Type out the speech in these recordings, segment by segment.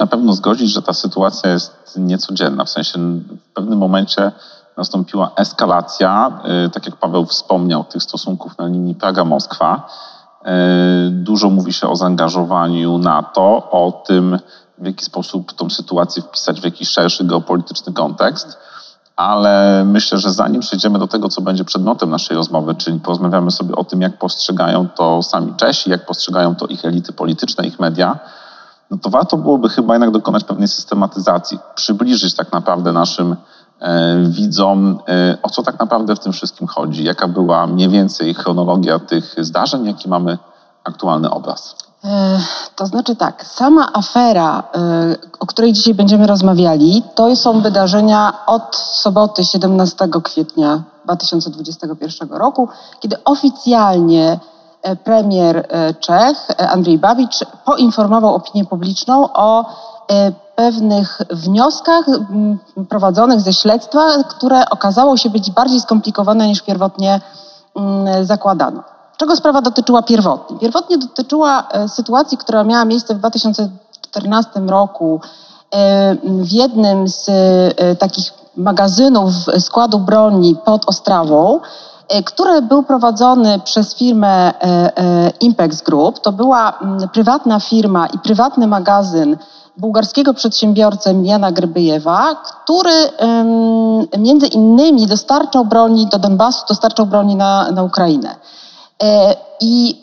na pewno zgodzić, że ta sytuacja jest niecodzienna. W sensie w pewnym momencie nastąpiła eskalacja, y, tak jak Paweł wspomniał, tych stosunków na linii Praga-Moskwa. Y, dużo mówi się o zaangażowaniu NATO, o tym, w jaki sposób tą sytuację wpisać w jakiś szerszy geopolityczny kontekst. Ale myślę, że zanim przejdziemy do tego, co będzie przedmiotem naszej rozmowy, czyli porozmawiamy sobie o tym, jak postrzegają to sami Czesi, jak postrzegają to ich elity polityczne, ich media, no to warto byłoby chyba jednak dokonać pewnej systematyzacji, przybliżyć tak naprawdę naszym e, widzom, e, o co tak naprawdę w tym wszystkim chodzi, jaka była mniej więcej chronologia tych zdarzeń, jaki mamy aktualny obraz. E, to znaczy tak, sama afera, o której dzisiaj będziemy rozmawiali, to są wydarzenia od soboty 17 kwietnia 2021 roku, kiedy oficjalnie premier e, Czech e, Andrzej Babicz poinformował opinię publiczną o pewnych wnioskach prowadzonych ze śledztwa, które okazało się być bardziej skomplikowane niż pierwotnie zakładano. Czego sprawa dotyczyła pierwotnie? Pierwotnie dotyczyła sytuacji, która miała miejsce w 2014 roku w jednym z takich magazynów składu broni pod Ostrawą, E, który był prowadzony przez firmę e, e, Impex Group. To była mm, prywatna firma i prywatny magazyn bułgarskiego przedsiębiorcy Jana Grybyjewa, który między innymi dostarczał broni do Donbasu, dostarczał broni na, na Ukrainę. I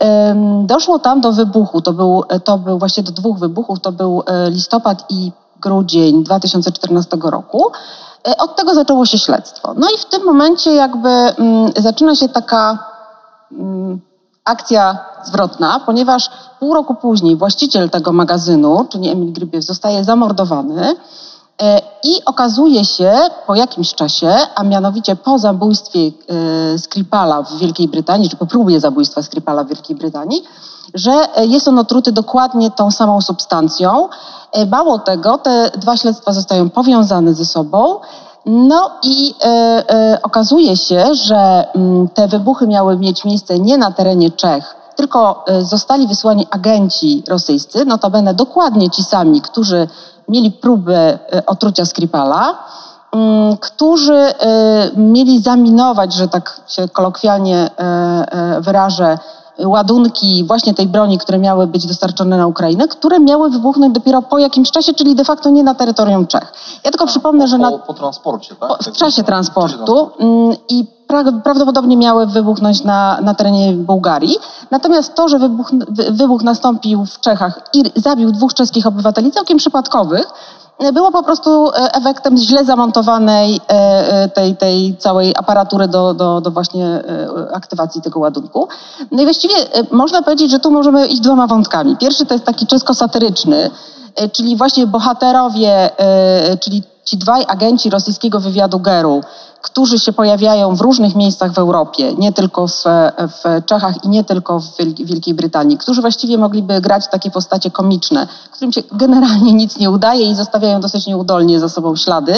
doszło tam do wybuchu, to był, to był właśnie do dwóch wybuchów, to był listopad i grudzień 2014 roku. E, od tego zaczęło się śledztwo. No i w tym momencie jakby mm, zaczyna się taka mm, akcja zwrotna, ponieważ pół roku później właściciel tego magazynu, czyli Emil Grybiew, zostaje zamordowany e, i okazuje się po jakimś czasie, a mianowicie po zabójstwie e, Skripala w Wielkiej Brytanii, czy po próbie zabójstwa Skripala w Wielkiej Brytanii, że jest on otruty dokładnie tą samą substancją. E, mało tego, te dwa śledztwa zostają powiązane ze sobą. No i e, e, okazuje się, że mm, te wybuchy miały mieć miejsce nie na terenie Czech, tylko e, zostali wysłani agenci rosyjscy, notabene dokładnie ci sami, którzy mieli próbę e, otrucia Skripala, mm, którzy e, mieli zaminować, że tak się kolokwialnie wyrażę, ładunki właśnie tej broni, które miały być dostarczone na Ukrainę, które miały wybuchnąć dopiero po jakimś czasie, czyli de facto nie na terytorium Czech. Ja tylko A, przypomnę, po, że na, po, transporcie, tak? Po, w czasie transportu mm, i pra, prawdopodobnie miały wybuchnąć na, na terenie Bułgarii. Natomiast to, że wybuch, wybuch nastąpił w Czechach i zabił dwóch czeskich obywateli, całkiem przypadkowych, było po prostu e, efektem źle zamontowanej e, e, tej, tej całej aparatury do, do, do właśnie aktywacji tego ładunku. No i właściwie można powiedzieć, że tu możemy iść dwoma wątkami. Pierwszy to jest taki czesko-satyryczny, czyli właśnie bohaterowie, czyli ci dwaj agenci rosyjskiego wywiadu GERU, którzy się pojawiają w różnych miejscach w Europie, nie tylko w, w Czechach i nie tylko w Wielkiej Brytanii, którzy właściwie mogliby grać takie postacie komiczne, którym się generalnie nic nie udaje i zostawiają dosyć nieudolnie za sobą ślady.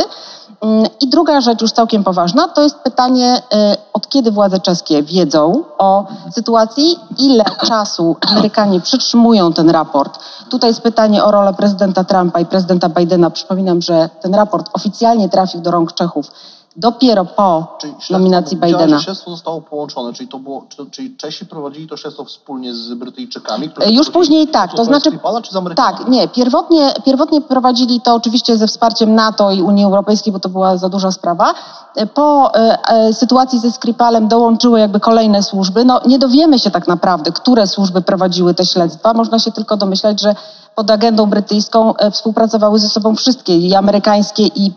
Mm, I druga rzecz, już całkiem poważna, to jest pytanie, y, od kiedy władze czeskie wiedzą o sytuacji, ile czasu Amerykanie przytrzymują ten raport. Tutaj jest pytanie o rolę prezydenta Trumpa i prezydenta Bidena. Przypominam, że ten raport oficjalnie trafił do rąk Czechów dopiero po czyli nominacji Bidena. Że śledztwo zostało połączone, czyli to było, czyli Czesi prowadzili to śledztwo wspólnie z Brytyjczykami? Już później tak, to znaczy Skripala, czy z tak, nie, pierwotnie, pierwotnie prowadzili to oczywiście ze wsparciem NATO i Unii Europejskiej, bo to była za duża sprawa. Po e, e, sytuacji ze Skripalem dołączyły jakby kolejne służby. No nie dowiemy się tak naprawdę, które służby prowadziły te śledztwa. Można się tylko domyślać, że pod agendą brytyjską e, współpracowały ze sobą wszystkie, i amerykańskie, i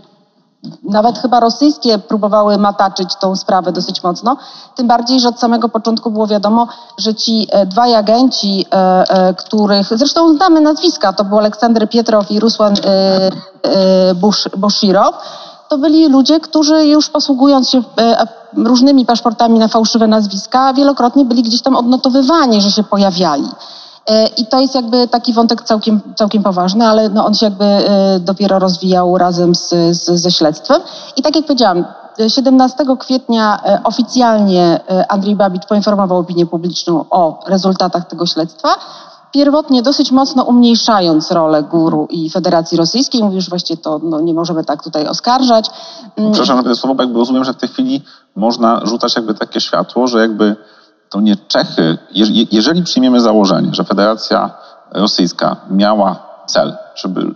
nawet chyba rosyjskie próbowały mataczyć tą sprawę dosyć mocno. Tym bardziej, że od samego początku było wiadomo, że ci e, dwaj agenci, e, e, których zresztą znamy nazwiska, to był Aleksander Pietrow i Rusłan Boshirow, to byli ludzie, którzy już posługując się różnymi paszportami na fałszywe nazwiska, wielokrotnie byli gdzieś tam odnotowywani, że się pojawiali. E, I to jest jakby taki wątek całkiem, całkiem poważny, ale no on się jakby e, dopiero rozwijał razem z, z, ze śledztwem. I tak jak powiedziałam, 17 kwietnia e, oficjalnie Andrzej Babicz poinformował opinię publiczną o rezultatach tego śledztwa. pierwotnie dosyć mocno umniejszając rolę guru i Federacji Rosyjskiej. Mówisz właściwie to no, nie możemy tak tutaj oskarżać. Mm. Przepraszam że słowo, bo jakby rozumiem, że w tej chwili można rzucać jakby takie światło, że jakby to nie Czechy, jeżeli przyjmiemy założenie, że Federacja Rosyjska miała cel, żeby,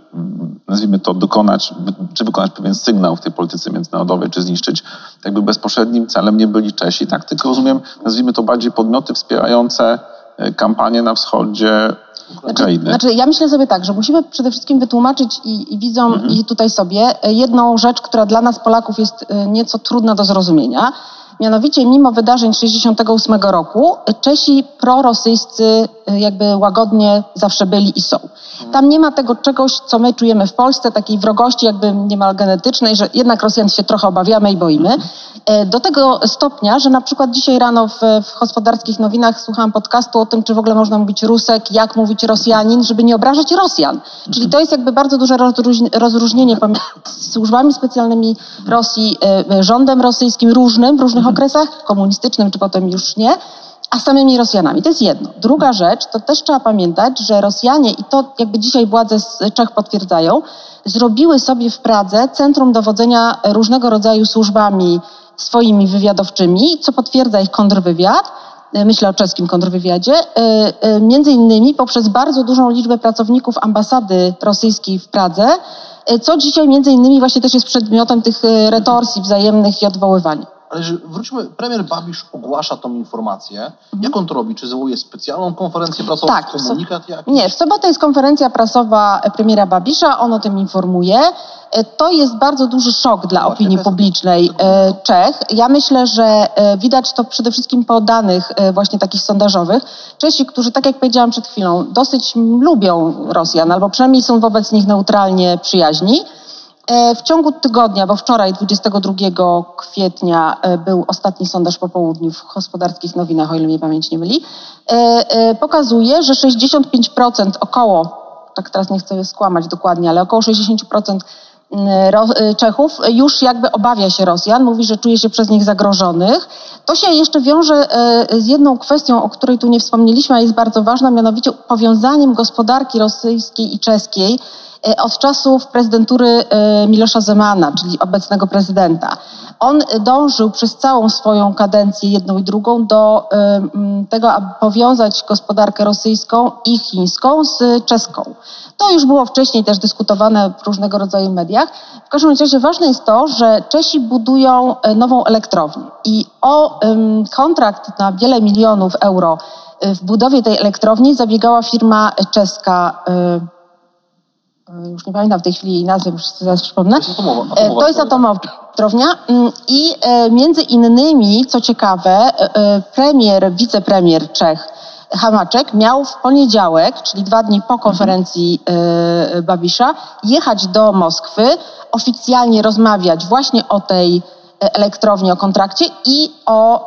nazwijmy to, dokonać, czy wykonać pewien sygnał w tej polityce międzynarodowej, czy zniszczyć, jakby bezpośrednim celem nie byli Czesi, tak? Tylko rozumiem, nazwijmy to bardziej podmioty wspierające e, kampanię na wschodzie Ukrainy. Znaczy, znaczy, ja myślę sobie tak, że musimy przede wszystkim wytłumaczyć i, i widzom, mhm. i tutaj sobie e, jedną rzecz, która dla nas Polaków jest e, nieco trudna do zrozumienia. Mianowicie mimo wydarzeń 68 roku Czesi prorosyjscy y, jakby łagodnie zawsze byli i są. Tam nie ma tego czegoś, co my czujemy w Polsce, takiej wrogości jakby niemal genetycznej, że jednak Rosjan się trochę obawiamy i boimy. E, do tego stopnia, że na przykład dzisiaj rano w, w gospodarskich nowinach słuchałam podcastu o tym, czy w ogóle można mówić Rusek, jak mówić Rosjanin, żeby nie obrażać Rosjan. Czyli to jest jakby bardzo duże rozróżnienie pomiędzy służbami specjalnymi Rosji, e, e, rządem rosyjskim różnym w różnych okresach, komunistycznym czy potem już nie, a samymi Rosjanami. To jest jedno. Druga rzecz, to też trzeba pamiętać, że Rosjanie, i to jakby dzisiaj władze z Czech potwierdzają, zrobiły sobie w Pradze centrum dowodzenia różnego rodzaju służbami swoimi wywiadowczymi, co potwierdza ich kontrwywiad. Myślę o czeskim kontrwywiadzie, e, e, między innymi poprzez bardzo dużą liczbę pracowników ambasady rosyjskiej w Pradze, e, co dzisiaj między innymi właśnie też jest przedmiotem tych retorsji wzajemnych i odwoływań. Ale że wróćmy, premier Babisz ogłasza tą informację. Mhm. Jak on to robi? Czy zwołuje specjalną konferencję prasową, tak, komunikat jakiś? Nie, w sobotę jest konferencja prasowa premiera Babisza, on o tym informuje. E, to jest bardzo duży szok dla opinii publicznej e, Czech. Ja myślę, że e, widać to przede wszystkim po danych właśnie takich sondażowych. Czesi, którzy, tak jak powiedziałam przed chwilą, dosyć lubią Rosjan, albo przynajmniej są wobec nich neutralnie przyjaźni, E, w ciągu tygodnia, bo wczoraj 22 kwietnia e, był ostatni sondaż po południu w gospodarskich nowinach, o ile mnie pamięć nie myli, e, pokazuje, że 65% około, tak teraz nie chcę skłamać dokładnie, ale około 60% Czechów już jakby obawia się Rosjan, mówi, że czuje się przez nich zagrożonych. To się jeszcze wiąże z jedną kwestią, o której tu nie wspomnieliśmy, a jest bardzo ważna, mianowicie powiązaniem gospodarki rosyjskiej i czeskiej E, od czasów prezydentury e, Milosza Zemana, czyli obecnego prezydenta. On dążył przez całą swoją kadencję, jedną i drugą, do e, tego, aby powiązać gospodarkę rosyjską i chińską z czeską. To już było wcześniej też dyskutowane w różnego rodzaju mediach. W każdym razie ważne jest to, że Czesi budują nową elektrownię i o kontrakt na wiele milionów euro w budowie tej elektrowni zabiegała firma czeska E, już nie pamiętam w tej chwili jej nazwy, już zaraz przypomnę. To jest atomowa, e, atomowa to jest atomowa elektrownia mm, i e, między innymi, co ciekawe, premier, wicepremier Czech Hamaczek miał w poniedziałek, czyli dwa dni po konferencji Babisza, jechać do Moskwy, oficjalnie rozmawiać właśnie o tej elektrowni, o kontrakcie i o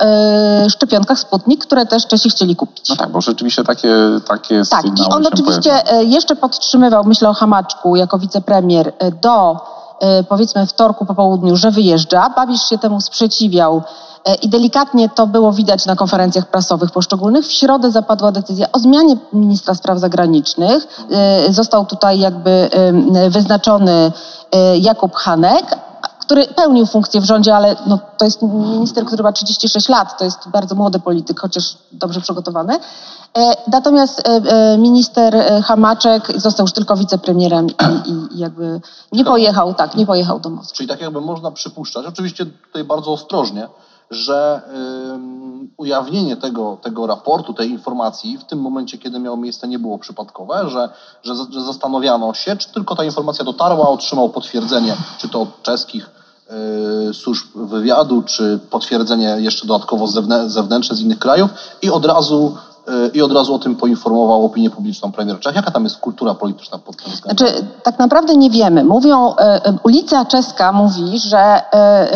y, szczepionkach Sputnik, które też Czesi chcieli kupić. No tak, bo rzeczywiście takie, takie Tak, i on oczywiście pojawiają. jeszcze podtrzymywał, myślę o Hamaczku jako wicepremier e, do y, powiedzmy wtorku po południu, że wyjeżdża. Babisz się temu sprzeciwiał i delikatnie to było widać na konferencjach prasowych poszczególnych. W środę zapadła decyzja o zmianie ministra spraw zagranicznych. Został tutaj jakby wyznaczony Jakub Hanek, który pełnił funkcję w rządzie, ale no, to jest minister, który ma 36 lat, to jest bardzo młody polityk, chociaż dobrze przygotowany. E, natomiast e, e, minister Hamaczek został już tylko wicepremierem i, i jakby nie pojechał, tak, nie pojechał do Moskwy. Czyli tak jakby można przypuszczać, oczywiście tutaj bardzo ostrożnie, że ujawnienie tego, tego raportu, tej informacji w tym momencie, kiedy miało miejsce, nie było przypadkowe, że, że, że zastanawiano się, czy tylko ta informacja dotarła, otrzymał potwierdzenie, czy to od czeskich służb wywiadu, czy potwierdzenie jeszcze dodatkowo zewnętrzne z innych krajów i od razu y, i od razu o tym poinformował opinię publiczną premier Czech. Jaka tam jest kultura polityczna pod tym względem? Znaczy, tak naprawdę nie wiemy. Mówią, y, ulica czeska mówi, że,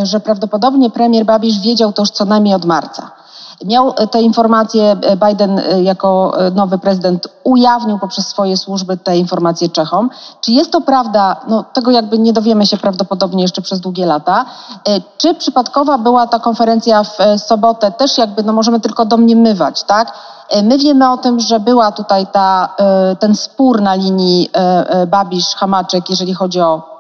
że prawdopodobnie premier Babisz wiedział to już co najmniej od marca. Miał te informacje, Biden jako nowy prezydent ujawnił poprzez swoje służby te informacje Czechom. Czy jest to prawda? No, tego jakby nie dowiemy się prawdopodobnie jeszcze przez długie lata. Czy przypadkowa była ta konferencja w sobotę? Też jakby, no możemy tylko domniemywać, tak? My wiemy o tym, że była tutaj ta, ten spór na linii Babisz-Hamaczek, jeżeli chodzi o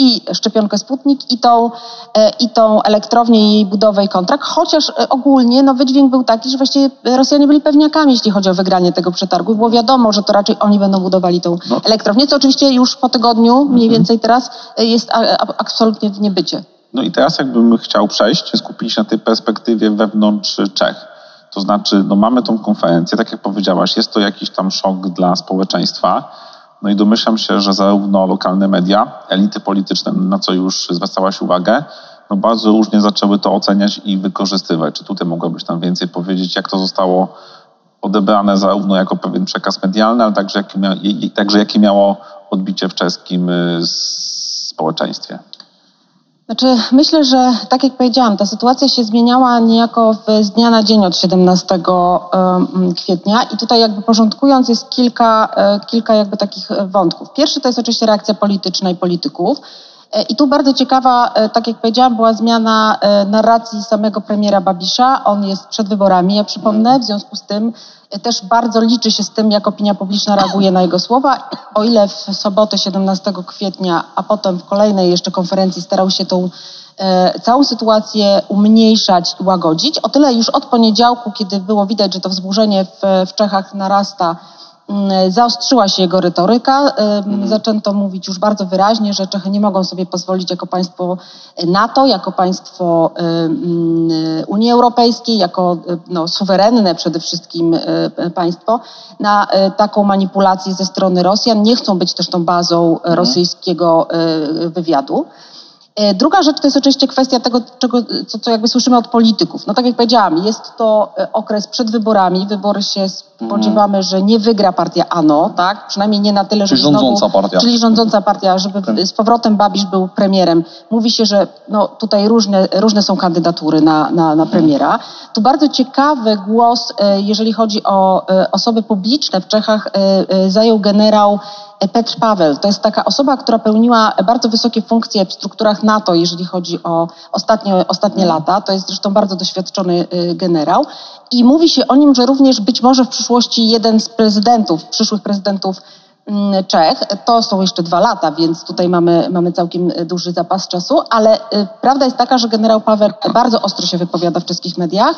i szczepionkę Sputnik i tą, e, i tą elektrownię i jej budowę i kontrakt, chociaż e, ogólnie no, wydźwięk był taki, że właściwie Rosjanie byli pewniakami, jeśli chodzi o wygranie tego przetargu. Było wiadomo, że to raczej oni będą budowali tą no. elektrownię, co oczywiście już po tygodniu, mniej mhm. więcej teraz, e, jest absolutnie w niebycie. No i teraz jakbym chciał przejść, skupić się na tej perspektywie wewnątrz Czech. To znaczy, no mamy tą konferencję, tak jak powiedziałaś, jest to jakiś tam szok dla społeczeństwa no i domyślam się, że zarówno lokalne media, elity polityczne, na co już zwracałaś uwagę, no bardzo różnie zaczęły to oceniać i wykorzystywać. Czy tutaj mogłabyś tam więcej powiedzieć, jak to zostało odebrane zarówno jako pewien przekaz medialny, ale także jakie, mia także jakie miało odbicie w czeskim y, społeczeństwie? Znaczy, myślę, że tak jak powiedziałam, ta sytuacja się zmieniała niejako z dnia na dzień od 17 kwietnia i tutaj jakby porządkując jest kilka, e, kilka jakby takich wątków. Pierwszy to jest oczywiście reakcja polityczna i polityków. E, I tu bardzo ciekawa, e, tak jak powiedziałam, była zmiana narracji samego premiera Babisza. On jest przed wyborami, ja przypomnę, w związku z tym też bardzo liczy się z tym, jak opinia publiczna reaguje na jego słowa. O ile w sobotę 17 kwietnia, a potem w kolejnej jeszcze konferencji starał się tą e, całą sytuację umniejszać i łagodzić, o tyle już od poniedziałku, kiedy było widać, że to wzburzenie w, w Czechach narasta, zaostrzyła się jego retoryka. Mhm. Zaczęto mówić już bardzo wyraźnie, że Czechy nie mogą sobie pozwolić jako państwo NATO, jako państwo Unii Europejskiej, jako no, suwerenne przede wszystkim państwo na e, taką manipulację ze strony Rosjan. Nie chcą być też tą bazą mhm. rosyjskiego e, wywiadu. E, druga rzecz to jest oczywiście kwestia tego, czego, co, co jakby słyszymy od polityków. No tak jak powiedziałam, jest to e, okres przed wyborami. Wybory się spodziewamy, że nie wygra partia ANO, tak? Przynajmniej nie na tyle, że czyli rządząca partia. Czyli rządząca partia, żeby z powrotem Babisz był premierem. Mówi się, że no, tutaj różne, różne są kandydatury na, na, na premiera. Tu bardzo ciekawy głos, e, jeżeli chodzi o osoby publiczne w Czechach, zajął generał Petr Paweł to jest taka osoba, która pełniła bardzo wysokie funkcje w strukturach NATO, jeżeli chodzi o ostatnie, ostatnie mhm. lata. To jest zresztą bardzo doświadczony generał. I mówi się o nim, że również być może w przyszłości jeden z prezydentów, przyszłych prezydentów mm, Czech. To są jeszcze dwa lata, więc tutaj mamy, mamy całkiem duży zapas czasu, ale y, prawda jest taka, że generał Paweł bardzo ostro się wypowiada w czeskich mediach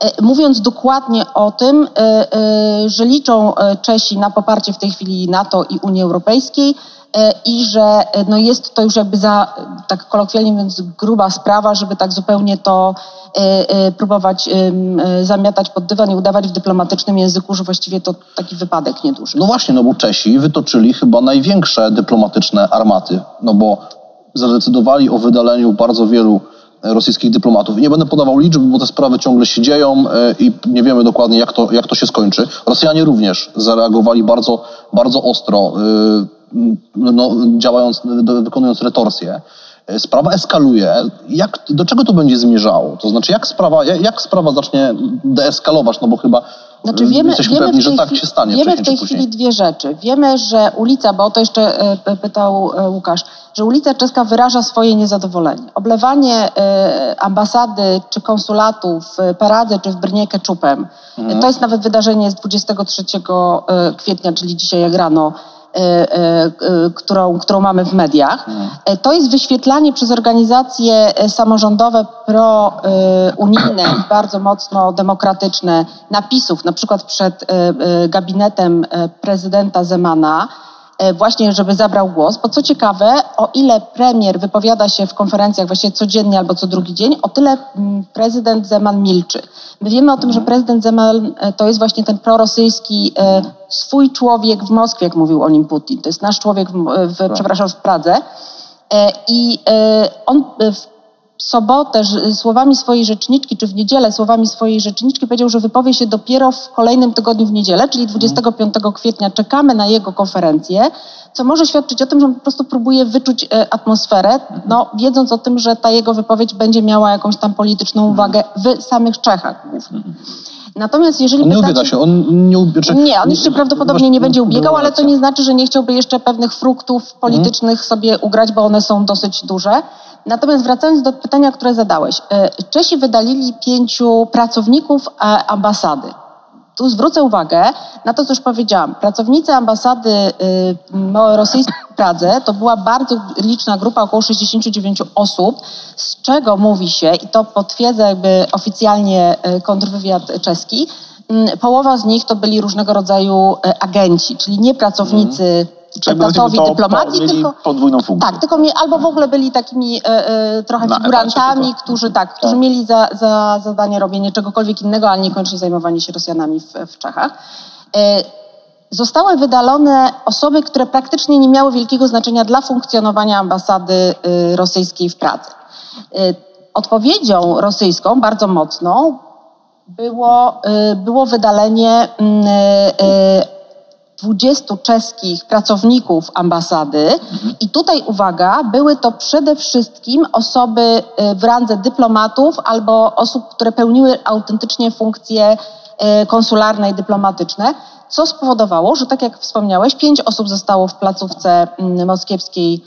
E, mówiąc dokładnie o tym, e, e, że liczą Czesi na poparcie w tej chwili NATO i Unii Europejskiej i że no jest to już jakby za, tak kolokwialnie mówiąc, gruba sprawa, żeby tak zupełnie to próbować zamiatać pod dywan i udawać w dyplomatycznym języku, że właściwie to taki wypadek nieduży. No właśnie, no bo Czesi wytoczyli chyba największe dyplomatyczne armaty, no bo zadecydowali o wydaleniu bardzo wielu rosyjskich dyplomatów. Nie będę podawał liczb, bo te sprawy ciągle się dzieją e, i nie wiemy dokładnie, jak to, jak to się skończy. Rosjanie również zareagowali bardzo, bardzo ostro, e, no, działając, wykonując retorsję. E, sprawa eskaluje. Jak, do czego to będzie zmierzało? To znaczy, jak sprawa, jak sprawa zacznie deeskalować? No bo chyba znaczy wiemy, jesteśmy wiemy pewni, że tak się stanie Wiemy w tej chwili dwie rzeczy. Wiemy, że ulica, bo o to jeszcze pytał Łukasz, że ulica czeska wyraża swoje niezadowolenie. Oblewanie ambasady czy konsulatu w Paradze czy w Brnie keczupem, mhm. to jest nawet wydarzenie z 23 kwietnia, czyli dzisiaj jak rano E, e, którą, którą mamy w mediach. E, to jest wyświetlanie przez organizacje samorządowe pro-unijne i bardzo mocno demokratyczne napisów, na przykład przed gabinetem prezydenta Zemana, E, właśnie, żeby zabrał głos, bo co ciekawe, o ile premier wypowiada się w konferencjach właściwie codziennie albo co drugi dzień, o tyle mm, prezydent Zeman milczy. My wiemy o tym, że prezydent Zeman e, to jest właśnie ten prorosyjski e, swój człowiek w Moskwie, jak mówił o nim Putin. To jest nasz człowiek, w, w, tak. przepraszam, w Pradze. I on w sobotę słowami swojej rzeczniczki, czy w niedzielę słowami swojej rzeczniczki powiedział, że wypowie się dopiero w kolejnym tygodniu w niedzielę, czyli 25 kwietnia czekamy na jego konferencję, co może świadczyć o tym, że on po prostu próbuje wyczuć e, atmosferę, no, wiedząc o tym, że ta jego wypowiedź będzie miała jakąś tam polityczną uwagę w samych Czechach głównie. Natomiast jeżeli On nie pytacie- ubiega się, on nie ubiega nie, on jeszcze prawdopodobnie nie będzie ubiegał, ale to nie znaczy, że nie chciałby jeszcze pewnych fruktów politycznych sobie ugrać, bo one są dosyć duże. Natomiast wracając do pytania, które zadałeś. e, Czesi wydalili pięciu pracowników e, ambasady. Tu zwrócę uwagę na to, co już powiedziałam. Pracownicy ambasady no, rosyjskiej w Pradze to była bardzo liczna grupa, około 69 osób, z czego mówi się, i to potwierdza jakby oficjalnie kontrwywiad czeski, połowa z nich to byli różnego rodzaju agenci, czyli nie pracownicy Etatowi to- to dyplomacji, mieli tylko... podwójną funkcję. Tak, tylko mi, albo w ogóle byli takimi e, e, trochę Na figurantami, którzy tak, którzy Tak. mieli za, za zadanie robienie czegokolwiek innego, ale niekoniecznie zajmowanie się Rosjanami w, w Czechach. E, Zostały wydalone osoby, które praktycznie nie miały wielkiego znaczenia dla funkcjonowania ambasady e, rosyjskiej w Pradze. E, Odpowiedzią rosyjską, bardzo mocną, było, e, było wydalenie mm, 20 czeskich pracowników ambasady. I tutaj uwaga, były to przede wszystkim osoby y, w randze dyplomatów albo osób, które pełniły autentycznie funkcje y, konsularne i dyplomatyczne, co spowodowało, że tak jak wspomniałeś, pięć osób zostało w placówce mm, moskiewskiej.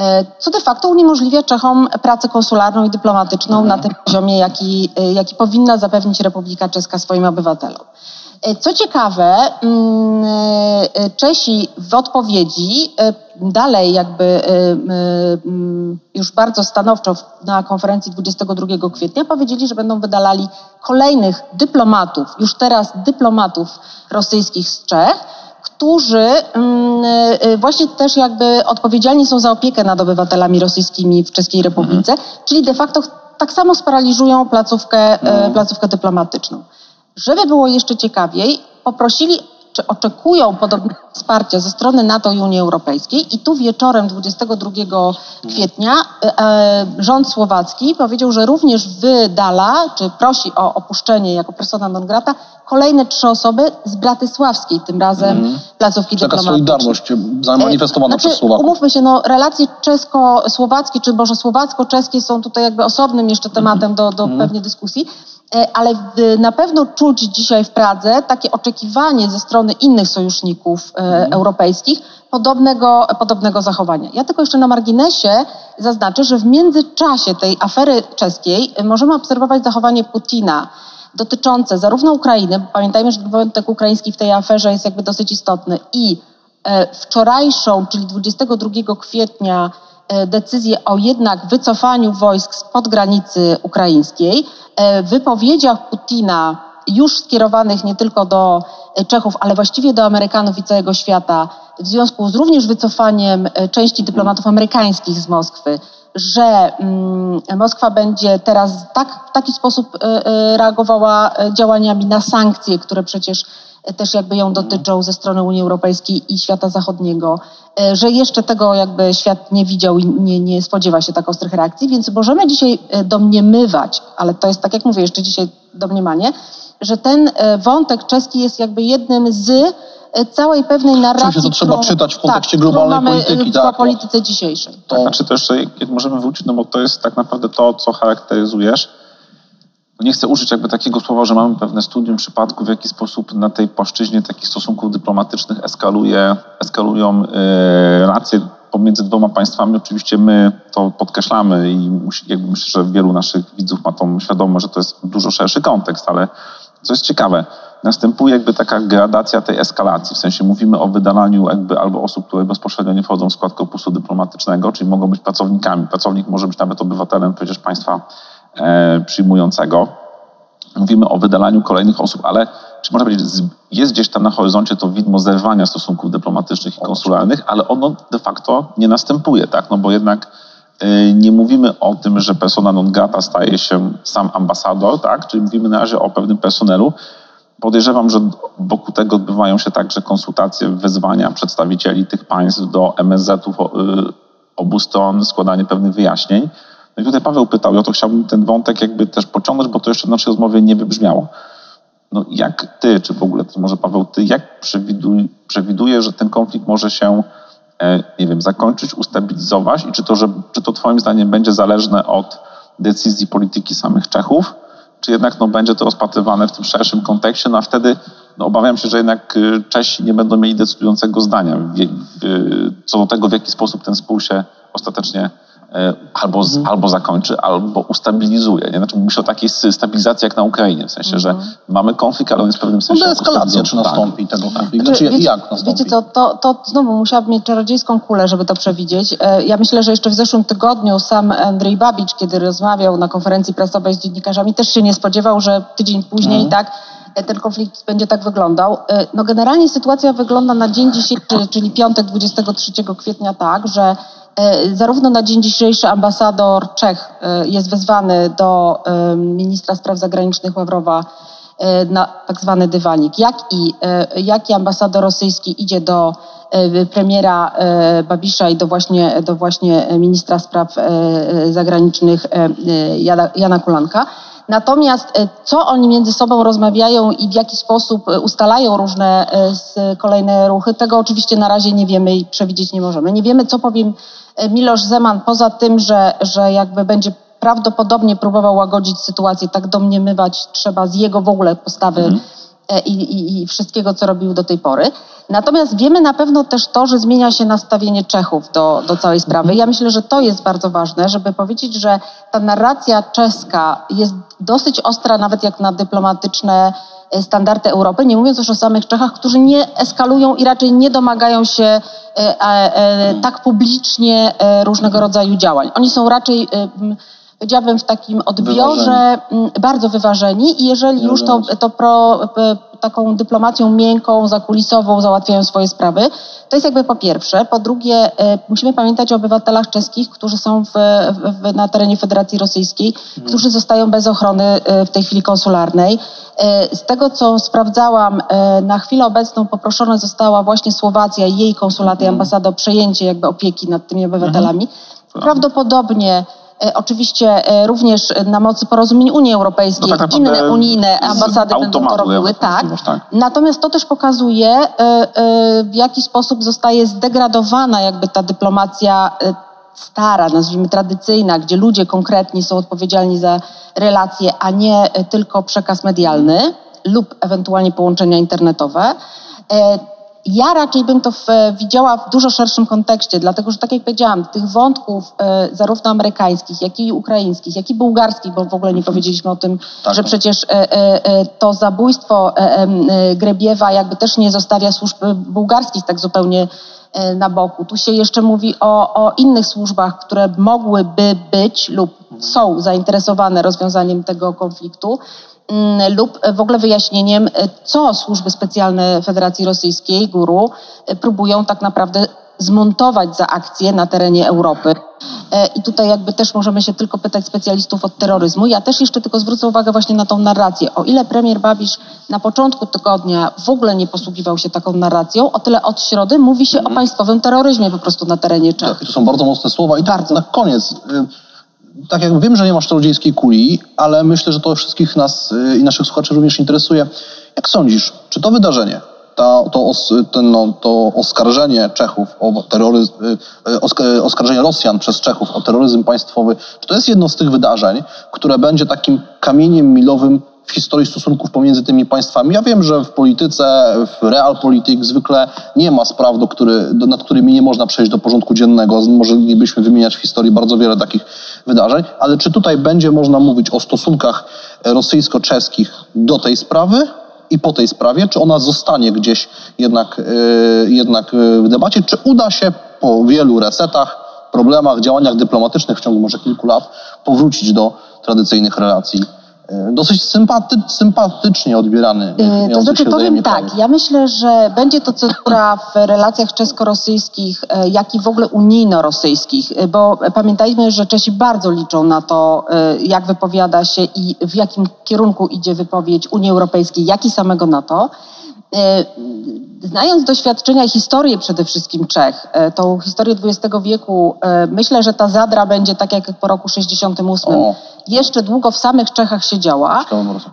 Y, co de facto uniemożliwia Czechom pracę konsularną i dyplomatyczną na tym poziomie, jaki, jaki powinna zapewnić Republika Czeska swoim obywatelom. E, Co ciekawe, mm, e, Czesi w odpowiedzi e, dalej jakby e, mm, już bardzo stanowczo na konferencji 22 kwietnia powiedzieli, że będą wydalali kolejnych dyplomatów, już teraz dyplomatów rosyjskich z Czech, którzy mm, e, właśnie też jakby odpowiedzialni są za opiekę nad obywatelami rosyjskimi w Czeskiej Republice, czyli de facto tak samo sparaliżują placówkę, e, placówkę dyplomatyczną. Żeby było jeszcze ciekawiej, poprosili, czy oczekują podobnego wsparcia ze strony NATO i Unii Europejskiej i tu wieczorem 22 kwietnia e, e, rząd słowacki powiedział, że również wydala, czy prosi o opuszczenie jako persona non grata kolejne trzy osoby z Bratysławskiej, tym razem placówki Taka dyplomatycznej. solidarność zamanifestowana Znaczy, przez Słowaków. Umówmy się, no, relacje czesko-słowackie, czy może słowacko-czeskie są tutaj jakby osobnym jeszcze tematem do, do pewnie dyskusji, E, ale w, na pewno czuć dzisiaj w Pradze takie oczekiwanie ze strony innych sojuszników e, europejskich podobnego, podobnego zachowania. Ja tylko jeszcze na marginesie zaznaczę, że w międzyczasie tej afery czeskiej e, możemy obserwować zachowanie Putina dotyczące zarówno Ukrainy, bo pamiętajmy, że wątek ukraiński w tej aferze jest jakby dosyć istotny i e, wczorajszą, czyli 22 kwietnia, e, decyzję o jednak wycofaniu wojsk spod granicy ukraińskiej, e, w wypowiedziach Putina już skierowanych nie tylko do e, Czechów, ale właściwie do Amerykanów i całego świata, w związku z również wycofaniem e, części dyplomatów amerykańskich z Moskwy, że mm, Moskwa będzie teraz tak, w taki sposób e, e, reagowała e, działaniami na sankcje, które przecież e, też jakby ją dotyczą ze strony Unii Europejskiej i świata zachodniego, e, że jeszcze tego jakby świat nie widział i nie, nie spodziewa się tak ostrych reakcji, więc możemy dzisiaj e, domniemywać, ale to jest tak jak mówię, jeszcze dzisiaj domniemanie, że ten e, wątek czeski jest jakby jednym z całej pewnej narracji, Oczywiście to trzeba czytać w kontekście tak, globalnej którą mamy polityki, w tak. polityce dzisiejszej. To, Znaczy to jeszcze, jak możemy wrócić, no bo to jest tak naprawdę to, co charakteryzujesz. Nie chcę użyć jakby takiego słowa, że mamy pewne studium przypadków, w jaki sposób na tej płaszczyźnie takich stosunków dyplomatycznych eskaluje, eskalują yy, relacje pomiędzy dwoma państwami. Oczywiście my to podkreślamy i jakby myślę, że wielu naszych widzów ma tą świadomość, że to jest dużo szerszy kontekst, ale co jest ciekawe, następuje jakby taka gradacja tej eskalacji. W sensie mówimy o wydalaniu jakby albo osób, które bezpośrednio nie wchodzą w skład korpusu dyplomatycznego, czyli mogą być pracownikami. Pracownik może być nawet obywatelem przecież państwa e, przyjmującego. Mówimy o wydalaniu kolejnych osób, ale czy można powiedzieć, jest gdzieś tam na horyzoncie to widmo zerwania stosunków dyplomatycznych i konsularnych, ale ono de facto nie następuje, tak? No bo jednak y, nie mówimy o tym, że persona non grata staje się sam ambasador, tak? Czyli mówimy na razie o pewnym personelu. Podejrzewam, że wokół tego odbywają się także konsultacje, wezwania przedstawicieli tych państw do MSZ-ów y, obu stron, składanie pewnych wyjaśnień. No i tutaj Paweł pytał, ja to chciałbym ten wątek jakby też pociągnąć, bo to jeszcze w naszej rozmowie nie wybrzmiało. No jak ty, czy w ogóle, może Paweł, ty jak przewiduj, przewidujesz, że ten konflikt może się, e, nie wiem, zakończyć, ustabilizować i czy to, że, czy to twoim zdaniem będzie zależne od decyzji polityki samych Czechów, czy jednak no, będzie to rozpatrywane w tym szerszym kontekście, no a wtedy no, obawiam się, że jednak y, Czesi nie będą mieli decydującego zdania w, w, co do tego, w jaki sposób ten spór się ostatecznie e, albo, z, mhm. albo zakończy, albo ustabilizuje. Nie? Znaczy myślę o takiej stabilizacji jak na Ukrainie, w sensie, że mhm. mamy konflikt, ale on jest w pewnym sensie... No eskalacja, czy nastąpi tak. tego konfliktu, znaczy, wiecie, jak nastąpi? Wiecie co, to, to znowu musiałabym mieć czarodziejską kulę, żeby to przewidzieć. E, ja myślę, że jeszcze w zeszłym tygodniu sam Andrzej Babicz, kiedy rozmawiał na konferencji prasowej z dziennikarzami, też się nie spodziewał, że tydzień później mhm. tak ten konflikt będzie tak wyglądał. E, no generalnie sytuacja wygląda na dzień dzisiejszy, czyli piątek 23 kwietnia tak, że e, zarówno na dzień dzisiejszy ambasador Czech e, jest wezwany do ministra spraw zagranicznych Ławrowa na tak zwany dywanik, jak i, jak i ambasador rosyjski idzie do premiera Babisza i do właśnie, do właśnie ministra spraw zagranicznych Jana, Kulanka. Natomiast e, co oni między sobą rozmawiają i w jaki sposób e, ustalają różne e, kolejne ruchy, tego oczywiście na razie nie wiemy i przewidzieć nie możemy. Nie wiemy, co powiem Milosz Zeman, poza tym, że, że jakby będzie prawdopodobnie próbował łagodzić sytuację, tak domniemywać trzeba z jego w ogóle postawy. Mhm E, i, i, i, wszystkiego, co robił do tej pory. Natomiast wiemy na pewno też to, że zmienia się nastawienie Czechów do, do całej sprawy. Ja myślę, że to jest bardzo ważne, żeby powiedzieć, że ta narracja czeska jest dosyć ostra, nawet jak na dyplomatyczne e, standardy Europy, nie mówiąc już o samych Czechach, którzy nie eskalują i raczej nie domagają się e, e, tak publicznie e, różnego rodzaju działań. Oni są raczej powiedziałabym, w takim odbiorze wyważeni. Mm, bardzo wyważeni i jeżeli już to, to pro, taką dyplomacją miękką, zakulisową załatwiają swoje sprawy, to jest jakby po pierwsze. Po drugie, e, musimy pamiętać o obywatelach czeskich, którzy są w, w, na terenie Federacji Rosyjskiej, hmm. którzy zostają bez ochrony e, w tej chwili konsularnej. E, z tego, co sprawdzałam, na chwilę obecną poproszona została właśnie Słowacja i jej konsulat i hmm. ambasada o przejęcie jakby opieki nad tymi obywatelami. Hmm. Prawdopodobnie oczywiście e, również na mocy porozumień Unii Europejskiej no tak inne unijne ambasady będą to robiły. Tak. tak. Natomiast to też pokazuje, e, w jaki sposób zostaje zdegradowana jakby ta dyplomacja stara, nazwijmy tradycyjna, gdzie ludzie konkretni są odpowiedzialni za relacje, a nie tylko przekaz medialny lub ewentualnie połączenia internetowe. Ja raczej bym to w, widziała w dużo szerszym kontekście, dlatego że tak jak powiedziałam, tych wątków e, zarówno amerykańskich, jak i ukraińskich, jak i bułgarskich, bo w ogóle nie mhm. powiedzieliśmy o tym, tak. że przecież e, e, to zabójstwo Grebiewa jakby też nie zostawia służb bułgarskich tak zupełnie na boku. Tu się jeszcze mówi o, o innych służbach, które mogłyby być lub mhm. są zainteresowane rozwiązaniem tego konfliktu. Mm, lub w ogóle wyjaśnieniem, co służby specjalne Federacji Rosyjskiej, GURU, próbują tak naprawdę zmontować za akcję na terenie Europy. E, I tutaj jakby też możemy się tylko pytać specjalistów od terroryzmu. Ja też jeszcze tylko zwrócę uwagę właśnie na tą narrację. O ile premier Babisz na początku tygodnia w ogóle nie posługiwał się taką narracją, o tyle od środy mówi się o państwowym terroryzmie po prostu na terenie Czech. Tak, to są bardzo mocne słowa. I tak bardzo. na koniec, y, tak jak wiem, że nie masz czarodziejskiej kuli, ale myślę, że to wszystkich nas y, i naszych słuchaczy również interesuje. Jak sądzisz, czy to wydarzenie, to, to, os, ten, no, to oskarżenie Czechów o terroryzm, y, y, oskarżenie Rosjan przez Czechów o terroryzm państwowy, czy to jest jedno z tych wydarzeń, które będzie takim kamieniem milowym w historii stosunków pomiędzy tymi państwami. Ja wiem, że w polityce, w realpolitik zwykle nie ma spraw, do który, do, nad którymi nie można przejść do porządku dziennego. Moglibyśmy wymieniać w historii bardzo wiele takich wydarzeń, ale czy tutaj będzie można mówić o stosunkach rosyjsko-czeskich do tej sprawy i po tej sprawie, czy ona zostanie gdzieś jednak, yy, jednak w debacie, czy uda się po wielu resetach, problemach, działaniach dyplomatycznych w ciągu może kilku lat powrócić do tradycyjnych relacji E, dosyć sympaty, sympatycznie odbierany. E, to znaczy powiem tak, ja myślę, że będzie to cenzura w relacjach czesko-rosyjskich, e, jak i w ogóle unijno-rosyjskich, bo pamiętajmy, że Czesi bardzo liczą na to, jak wypowiada się i w jakim kierunku idzie wypowiedź Unii Europejskiej, jak i samego NATO. Znając doświadczenia i historię przede wszystkim Czech, e, tą historię XX wieku, e, myślę, że ta zadra będzie tak jak po roku 68 O. jeszcze długo w samych Czechach siedziała.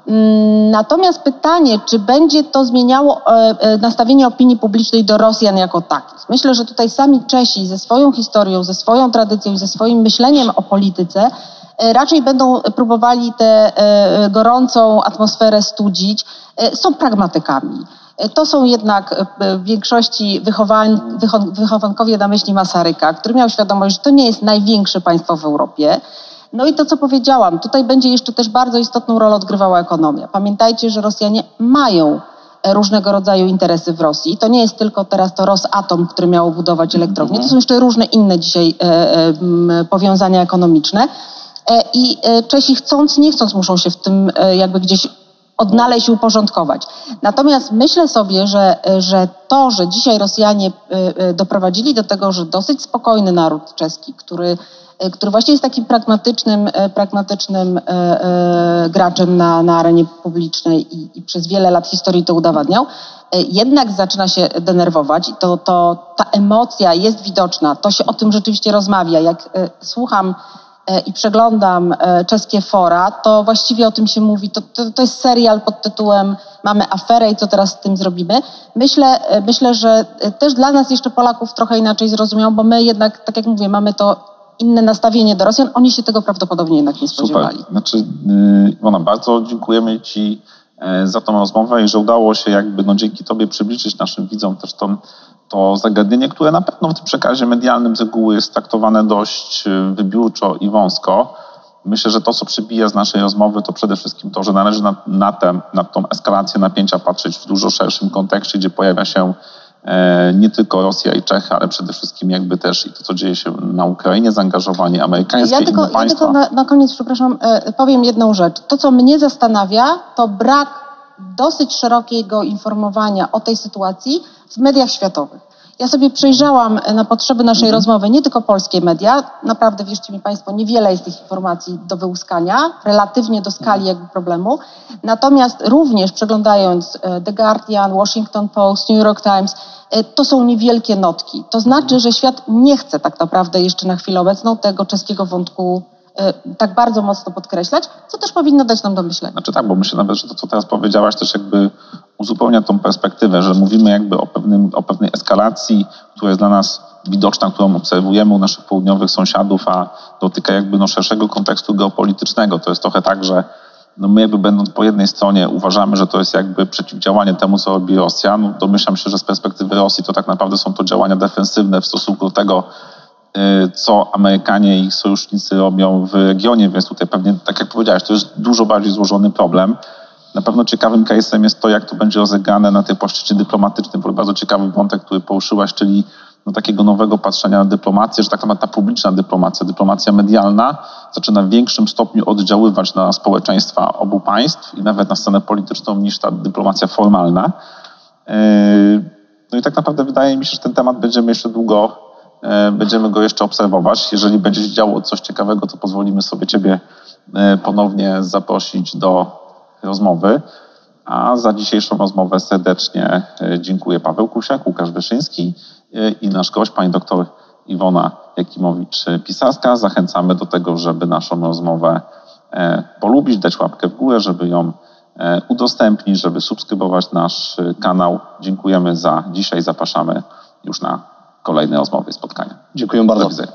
Mm, Natomiast pytanie, czy będzie to zmieniało e, nastawienie opinii publicznej do Rosjan jako takich? Myślę, że tutaj sami Czesi ze swoją historią, ze swoją tradycją i ze swoim myśleniem o polityce raczej będą próbowali tę e, gorącą atmosferę studzić. E, Są pragmatykami. E, To są jednak e, w większości wychowań, wycho- wychowankowie na myśli Masaryka, który miał świadomość, że to nie jest największe państwo w Europie. No i to, co powiedziałam, tutaj będzie jeszcze też bardzo istotną rolę odgrywała ekonomia. Pamiętajcie, że Rosjanie mają e, różnego rodzaju interesy w Rosji. To nie jest tylko teraz to Rosatom, który miał budować elektrownie. To są jeszcze różne inne dzisiaj e, e, powiązania ekonomiczne. E, I e, Czesi chcąc, nie chcąc muszą się w tym e, jakby gdzieś odnaleźć i uporządkować. Natomiast myślę sobie, że, że to, że dzisiaj Rosjanie doprowadzili do tego, że dosyć spokojny naród czeski, który, który właśnie jest takim pragmatycznym, pragmatycznym graczem na, na arenie publicznej i, i przez wiele lat historii to udowadniał, jednak zaczyna się denerwować i to, to, ta emocja jest widoczna, to się o tym rzeczywiście rozmawia. Jak słucham i przeglądam e, czeskie fora, to właściwie o tym się mówi. To, to, to jest serial pod tytułem Mamy aferę i co teraz z tym zrobimy. Myślę, e, myślę, że e, też dla nas jeszcze Polaków trochę inaczej zrozumiał, bo my jednak, tak jak mówię, mamy to inne nastawienie do Rosjan. Oni się tego prawdopodobnie jednak nie Super. spodziewali. Znaczy, yy, Iwona, bardzo dziękujemy Ci e, za tą rozmowę i że udało się jakby no, dzięki Tobie przybliżyć naszym widzom też to, to zagadnienie, które na pewno w tym przekazie medialnym z reguły jest traktowane dość e, wybiórczo i wąsko. Myślę, że to, co przybija z naszej rozmowy, to przede wszystkim to, że należy na, na, tę, na tą eskalację napięcia patrzeć w dużo szerszym kontekście, gdzie pojawia się e, nie tylko Rosja i Czechy, ale przede wszystkim jakby też i to, co dzieje się na Ukrainie, zaangażowanie amerykańskie Ja tylko, inne ja państwa. tylko na, na koniec, przepraszam, e, powiem jedną rzecz. To, co mnie zastanawia, to brak dosyć szerokiego informowania o tej sytuacji w mediach światowych. Ja sobie przejrzałam e, na potrzeby naszej rozmowy nie tylko polskie media. Naprawdę, wierzcie mi Państwo, niewiele jest tych informacji do wyłuskania, relatywnie do skali jakby problemu. Natomiast również przeglądając e, The Guardian, Washington Post, New York Times, e, to są niewielkie notki. To znaczy, że świat nie chce tak naprawdę jeszcze na chwilę obecną tego czeskiego wątku tak bardzo mocno podkreślać, co też powinno dać nam do myślenia. Znaczy tak, bo myślę nawet, że to, co teraz powiedziałaś, też jakby uzupełnia tą perspektywę, że mówimy jakby o, pewnym, o pewnej eskalacji, która jest dla nas widoczna, którą obserwujemy u naszych południowych sąsiadów, a dotyka jakby no szerszego kontekstu geopolitycznego. To jest trochę tak, że no my jakby będąc po jednej stronie uważamy, że to jest jakby przeciwdziałanie temu, co robi Rosja. No domyślam się, że z perspektywy Rosji to tak naprawdę są to działania defensywne w stosunku do tego, co Amerykanie i ich sojusznicy robią w regionie, więc tutaj pewnie, tak jak powiedziałeś, to jest dużo bardziej złożony problem. Na pewno ciekawym case'em jest to, jak to będzie rozegrane na tej płaszczyźnie dyplomatycznej, bo bardzo ciekawy wątek, który poruszyłaś, czyli no, takiego nowego patrzenia na dyplomację, że tak naprawdę ta publiczna dyplomacja, dyplomacja medialna zaczyna w większym stopniu oddziaływać na społeczeństwa obu państw i nawet na scenę polityczną niż ta dyplomacja formalna. Yy, No i tak naprawdę wydaje mi się, że ten temat będziemy jeszcze długo, będziemy go jeszcze obserwować. Jeżeli będzie się działo coś ciekawego, to pozwolimy sobie Ciebie e, ponownie zaprosić do rozmowy. A za dzisiejszą rozmowę serdecznie e, dziękuję Paweł Kusiak, Łukasz Wyszyński e, i nasz gość, pani doktor Iwona Jakimowicz-Pisarska. Zachęcamy do tego, żeby naszą rozmowę e, polubić, dać łapkę w górę, żeby ją e, udostępnić, żeby subskrybować nasz e, kanał. Dziękujemy za dzisiaj. Zapraszamy już na kolejne rozmowy i spotkania. Dziękuję Do bardzo. widzenia.